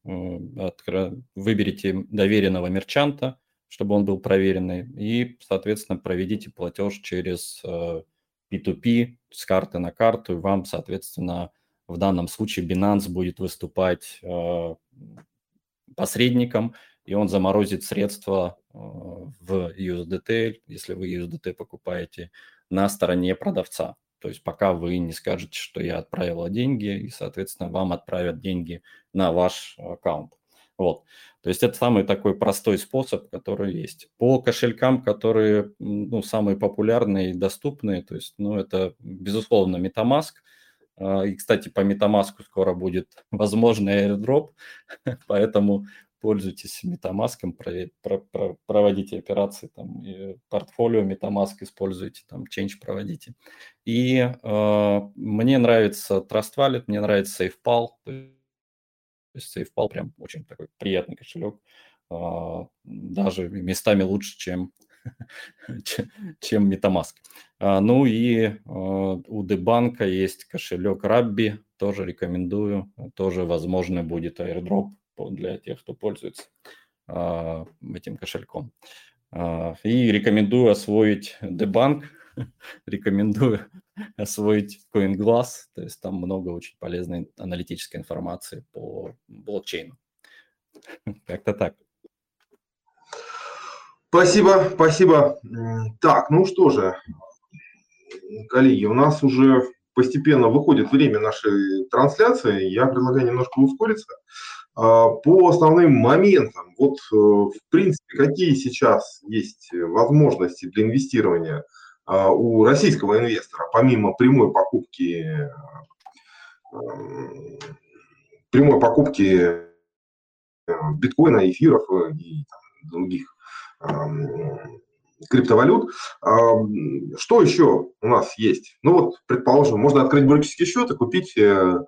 выберите доверенного мерчанта, чтобы он был проверенный, и, соответственно, проведите платеж через P2P с карты на карту, и вам, соответственно, в данном случае Binance будет выступать э, посредником, и он заморозит средства э, в USDT, если вы USDT покупаете, на стороне продавца. То есть пока вы не скажете, что я отправила деньги, и, соответственно, вам отправят деньги на ваш аккаунт. Вот. То есть это самый такой простой способ, который есть. По кошелькам, которые ну, самые популярные и доступные, то есть, ну, это, безусловно, MetaMask. А, и, кстати, по MetaMask скоро будет возможный airdrop, поэтому пользуйтесь MetaMask, проводите операции, там, портфолио MetaMask используйте, там, change проводите. И э, мне нравится Trust Wallet, мне нравится SafePal, то есть SafePal прям очень такой приятный кошелек, а, даже местами лучше, чем, чем MetaMask. А, ну и а, у Дебанка есть кошелек Rabbi, тоже рекомендую, тоже возможно будет airdrop для тех, кто пользуется этим кошельком. И рекомендую освоить Дебанк, рекомендую освоить CoinGlass, то есть там много очень полезной аналитической информации по блокчейну. Как-то так. Спасибо, спасибо. Так, ну что же, коллеги, у нас уже постепенно выходит время нашей трансляции. Я предлагаю немножко ускориться. А, по основным моментам, вот э, в принципе, какие сейчас есть возможности для инвестирования – а, у российского инвестора, помимо прямой покупки, эм, прямой покупки э, биткоина, эфиров э, и других эм, криптовалют. Что еще у нас есть? Ну вот, предположим, можно открыть брокерский счет и купить э,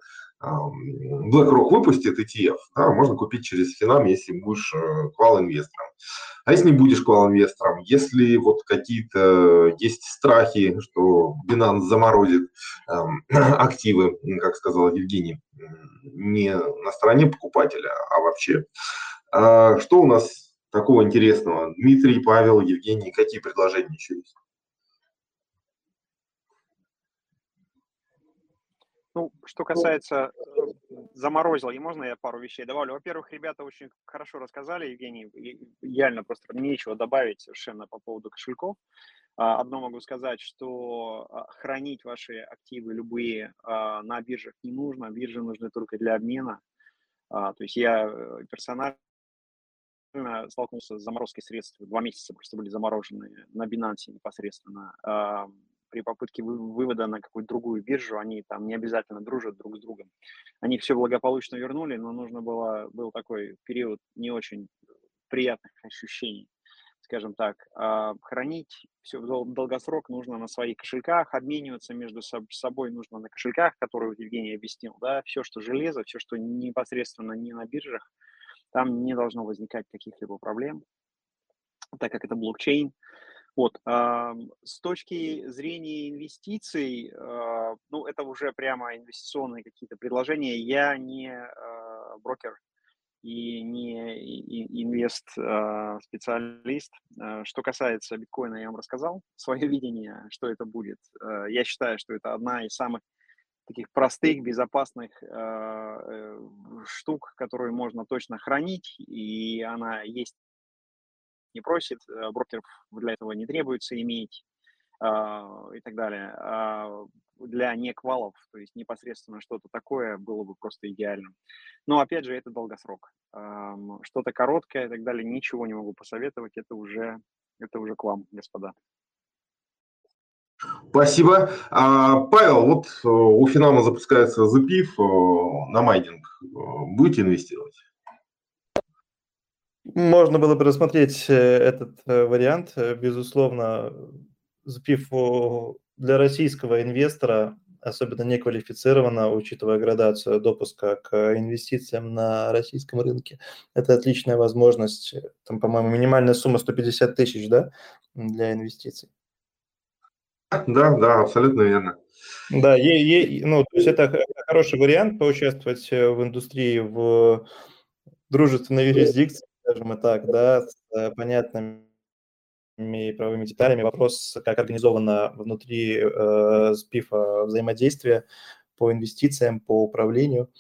BlackRock выпустит ETF, да, можно купить через Финам, если будешь квал-инвестором. А если не будешь квал-инвестором, если вот какие-то есть страхи, что Binance заморозит э, активы, как сказал Евгений, не на стороне покупателя, а вообще. А что у нас такого интересного? Дмитрий, Павел, Евгений, какие предложения еще есть? Ну, что касается э, заморозил, и можно я пару вещей добавлю? Во-первых, ребята очень хорошо рассказали, Евгений, реально просто нечего добавить совершенно по поводу кошельков. А, одно могу сказать, что а, хранить ваши активы любые а, на биржах не нужно, биржи нужны только для обмена. То есть я э, персонально столкнулся с заморозкой средств, два месяца просто были заморожены на Binance непосредственно при попытке вывода на какую-то другую биржу, они там не обязательно дружат друг с другом. Они все благополучно вернули, но нужно было, был такой период не очень приятных ощущений, скажем так. А хранить все в долгосрок нужно на своих кошельках, обмениваться между собой нужно на кошельках, которые Евгений объяснил, да, все, что железо, все, что непосредственно не на биржах, там не должно возникать каких-либо проблем, так как это блокчейн. Вот. С точки зрения инвестиций, а, ну, это уже прямо инвестиционные какие-то предложения. Я не а, брокер и не инвест-специалист. А, что касается биткоина, я вам рассказал свое видение, что это будет. Я считаю, что это одна из самых таких простых, безопасных э, штук, которые можно точно хранить, и она есть не просит, э, брокеров для этого не требуется иметь а, и так далее. А для неквалов, то есть непосредственно что-то такое было бы просто идеальным. Но опять же, это долгосрок. Что-то короткое и так далее, ничего не могу посоветовать, это уже, это уже к вам, господа. Спасибо. А, Павел, вот э, у Финама запускается ZPIF э, на майнинг. Будете инвестировать? Можно было бы рассмотреть э, этот э, вариант. Безусловно, ЗПИФ для российского инвестора особенно неквалифицированно, учитывая градацию допуска к инвестициям на российском рынке. Это отличная возможность. Там, по-моему, минимальная сумма 150 тысяч, да, для инвестиций. Да, да, абсолютно верно. Да, е, е, ну, то есть это хороший вариант поучаствовать в индустрии в дружественной юрисдикции, скажем так, да, с э, понятными правовыми деталями. Вопрос, как организовано внутри э, СПИФа взаимодействие по инвестициям, по управлению.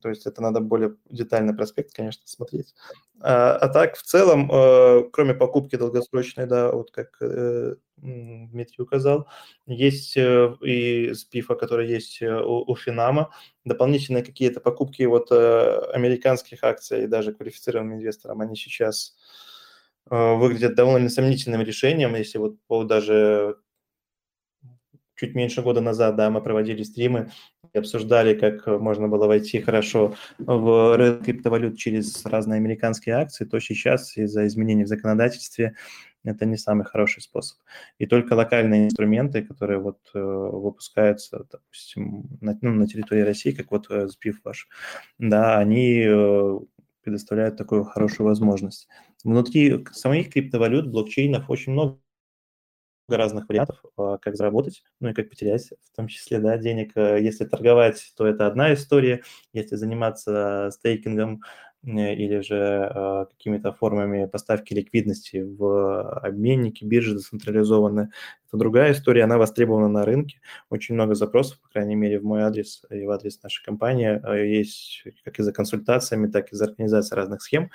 То есть это надо более детально проспект, конечно, смотреть. А, а так, в целом, э, кроме покупки долгосрочной, да, вот как э, Дмитрий указал, есть э, и СПИФа, который есть э, у, Финама, дополнительные какие-то покупки вот американских акций, даже квалифицированным инвесторам, они сейчас выглядят довольно сомнительным решением, если вот даже чуть меньше года назад, да, мы проводили стримы и обсуждали, как можно было войти хорошо в рынок криптовалют через разные американские акции, то сейчас из-за изменений в законодательстве это не самый хороший способ. И только локальные инструменты, которые вот э, выпускаются, допустим, на, ну, на территории России, как вот э, SPIF ваш, да, они э, предоставляют такую хорошую возможность. Внутри самих криптовалют, блокчейнов очень много разных вариантов, а, как заработать, ну и как потерять, в том числе, да, денег. Э, если торговать, то это одна история. Если заниматься стейкингом или же а, какими-то формами поставки ликвидности в обменники, биржи децентрализованные, это другая история, она востребована на рынке. Очень много запросов, по крайней мере, в мой адрес и в адрес нашей компании а, есть как и за консультациями, так и за организацией разных схем,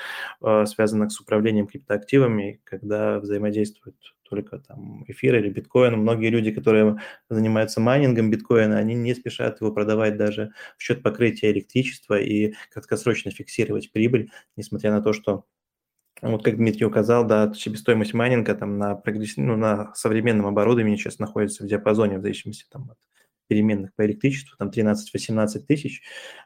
связанных с управлением криптоактивами, когда взаимодействуют только там эфир или биткоин. Многие люди, которые занимаются майнингом биткоина, они не спешат его продавать даже в счет покрытия электричества и краткосрочно фиксировать прибыль, несмотря на то, что вот как Дмитрий указал, да, себестоимость майнинга там на, ну, на современном оборудовании сейчас находится в диапазоне в зависимости там, от переменных по электричеству, там 13-18 тысяч,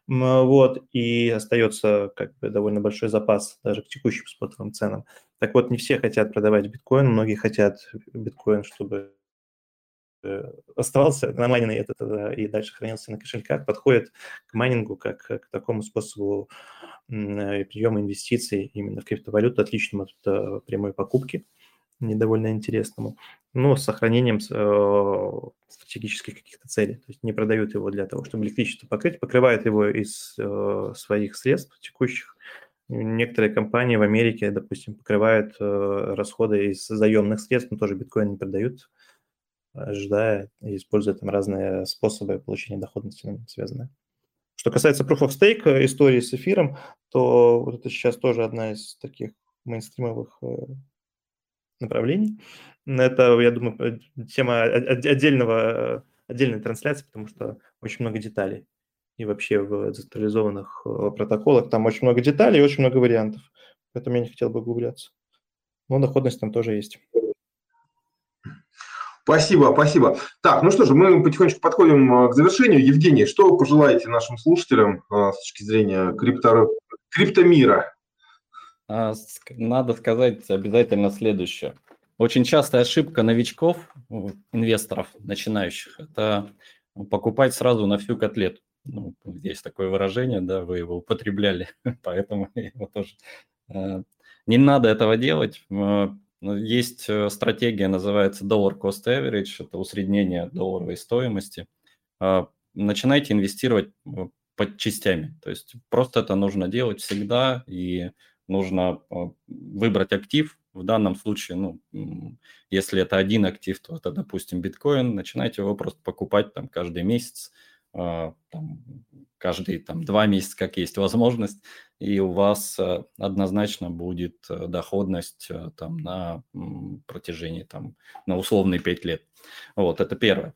вот, и остается как бы довольно большой запас даже к текущим спотовым ценам. Так вот, не все хотят продавать биткоин, многие хотят биткоин, чтобы оставался на майнинге этот, э, и дальше хранился на кошельках, подходит к майнингу как к такому способу э, приема инвестиций именно в криптовалюту, отличному от прямой покупки недовольно интересному, но с сохранением э, стратегических каких-то целей. То есть не продают его для того, чтобы электричество покрыть, покрывают его из э, своих средств текущих. Некоторые компании в Америке, допустим, покрывают э, расходы из заемных средств, но тоже биткоин не продают, ожидая и используя там разные способы получения доходности ним связанные. Что касается Proof of Stake истории с эфиром, то вот это сейчас тоже одна из таких мейнстримовых направлений. Это, я думаю, тема отдельного, отдельной трансляции, потому что очень много деталей. И вообще в децентрализованных э, протоколах там очень много деталей и очень много вариантов. Поэтому я не хотел бы углубляться. Но доходность там тоже есть. Спасибо, спасибо. Так, ну что же, мы потихонечку подходим э, к завершению. Евгений, что вы пожелаете нашим слушателям э, с точки зрения крипто, криптомира? А, надо сказать обязательно следующее. Очень частая ошибка новичков, инвесторов, начинающих, это покупать сразу на всю котлету. Ну, есть такое выражение, да, вы его употребляли, поэтому его тоже. А, не надо этого делать. А, есть э, стратегия, называется Dollar Cost Average, это усреднение долларовой стоимости. Начинайте инвестировать под частями. То есть просто это нужно делать всегда, и нужно а, выбрать актив. В данном случае, ну, если это один актив, то это, допустим, биткоин. Начинайте его просто покупать там каждый месяц, а, там, каждые там два месяца, как есть возможность, и у вас а, однозначно будет доходность там на протяжении там на условные пять лет. Вот, это первое.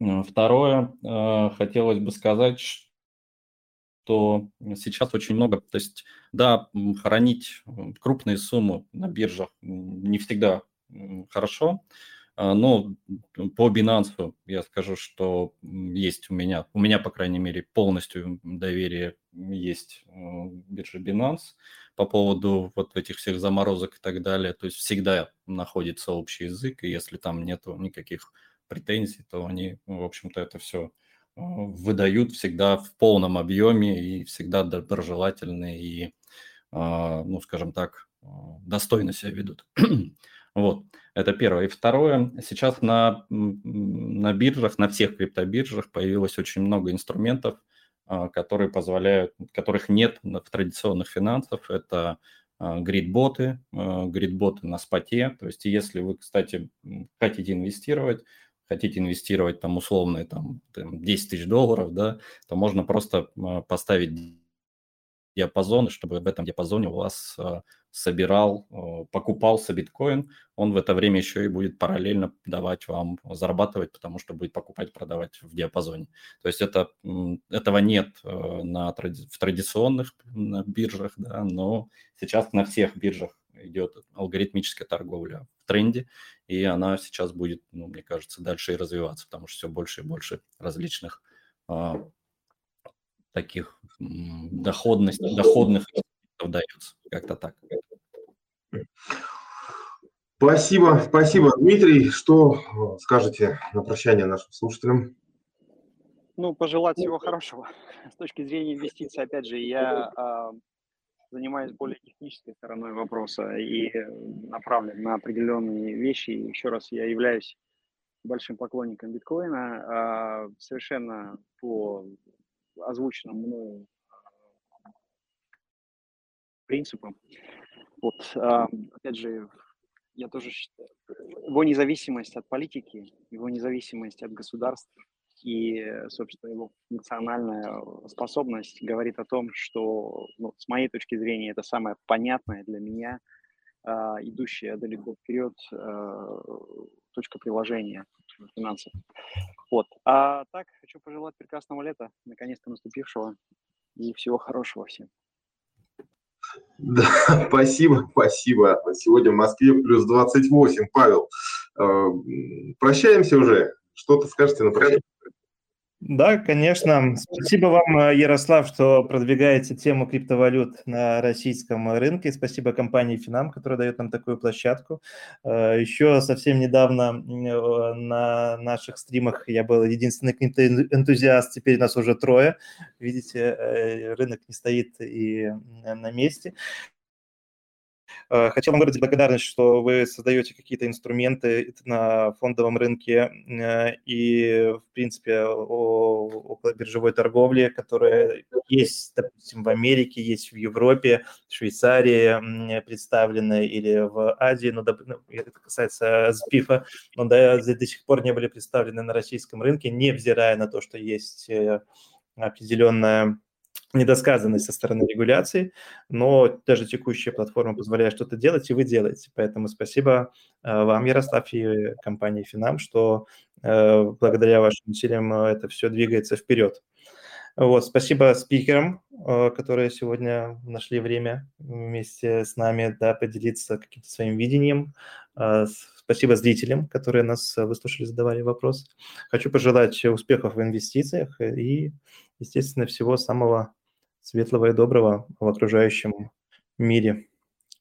Второе, хотелось бы сказать, что сейчас очень много, то есть, да, хранить крупные суммы на биржах не всегда хорошо, но по Binance я скажу, что есть у меня, у меня, по крайней мере, полностью доверие есть э, бирже Binance по поводу вот этих всех заморозок и так далее. То есть всегда находится общий язык, и если там нету никаких претензий, то они, в общем-то, это все выдают всегда в полном объеме и всегда доброжелательны и, ну, скажем так, достойно себя ведут. вот, это первое. И второе, сейчас на, на биржах, на всех криптобиржах появилось очень много инструментов, которые позволяют, которых нет в традиционных финансах. Это гридботы, гридботы на споте. То есть если вы, кстати, хотите инвестировать, хотите инвестировать там условные там, 10 тысяч долларов, да, то можно просто поставить диапазон, чтобы в этом диапазоне у вас собирал, покупался биткоин, он в это время еще и будет параллельно давать вам зарабатывать, потому что будет покупать, продавать в диапазоне. То есть это, этого нет э, на, в традиционных биржах, да, но сейчас на всех биржах идет алгоритмическая торговля в тренде, и она сейчас будет, ну, мне кажется, дальше и развиваться, потому что все больше и больше различных а, таких доходность, доходных дается, как-то так. Спасибо, спасибо, Дмитрий. Что э, скажете на прощание нашим слушателям? Ну, пожелать всего хорошего. С точки зрения инвестиций, опять же, я э, занимаюсь более технической стороной вопроса и направлен на определенные вещи. еще раз, я являюсь большим поклонником биткоина, э, совершенно по озвученным мною принципам. Вот, опять же, я тоже считаю, его независимость от политики, его независимость от государств и, собственно, его функциональная способность говорит о том, что, ну, с моей точки зрения, это самое понятное для меня, э, идущая далеко вперед э, точка приложения финансов. Вот. А так, хочу пожелать прекрасного лета, наконец-то наступившего, и всего хорошего всем. Да, спасибо, спасибо. Сегодня в Москве плюс 28. Павел, э, прощаемся уже. Что-то скажете на прощание? Да, конечно. Спасибо вам, э, Ярослав, что продвигаете тему криптовалют на российском рынке. Спасибо компании Финам, которая дает нам такую площадку. Э, еще совсем недавно э, на наших стримах я был единственный энтузиаст, теперь нас уже трое. Видите, рынок не стоит и на месте. Э, хотел вам выразить благодарность, что вы создаете какие-то инструменты на фондовом рынке э, и, в принципе, около биржевой торговли, которая есть, допустим, в Америке, есть в Европе, в Швейцарии представлены или в Азии, но ну, это касается СПИФа, но до, до сих пор не были представлены на российском рынке, невзирая на то, что есть э, определенная недосказанность со стороны регуляции, но даже текущая платформа позволяет что-то делать, и вы делаете. Поэтому спасибо э, вам, Ярослав, и компании Финам, что э, благодаря вашим усилиям э, это все двигается вперед. Вот, спасибо спикерам, которые сегодня нашли время вместе с нами да, поделиться каким-то своим видением. Спасибо зрителям, которые нас выслушали, задавали вопросы. Хочу пожелать успехов в инвестициях и, естественно, всего самого светлого и доброго в окружающем мире,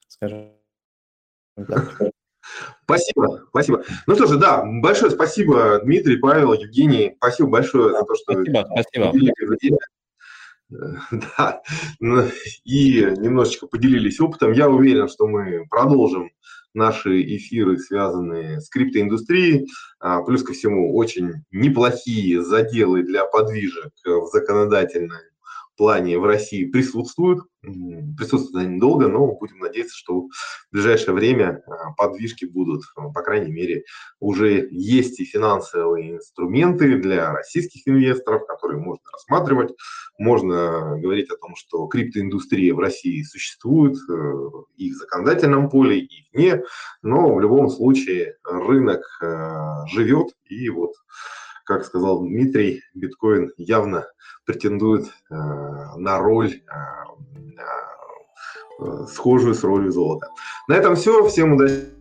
скажем так. Спасибо, спасибо. Ну что же, да, большое спасибо, Дмитрий, Павел, Евгений. Спасибо большое за то, что спасибо, спасибо. Да, ну, и немножечко поделились опытом. Я уверен, что мы продолжим наши эфиры, связанные с криптоиндустрией. А, плюс ко всему, очень неплохие заделы для подвижек в законодательной плане в России присутствуют. Присутствуют они недолго, но будем надеяться, что в ближайшее время а, подвижки будут. По крайней мере, уже есть и финансовые инструменты для российских инвесторов, которые можно рассматривать. Можно говорить о том, что криптоиндустрия в России существует э, и в законодательном поле, и вне, но в любом случае рынок э, живет, и вот как сказал Дмитрий, биткоин явно претендует э, на роль, э, э, схожую с ролью золота. На этом все. Всем удачных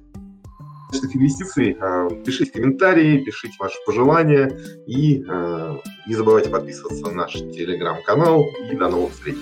инвестиций. Пишите комментарии, пишите ваши пожелания и не забывайте подписываться на наш телеграм-канал. И до новых встреч.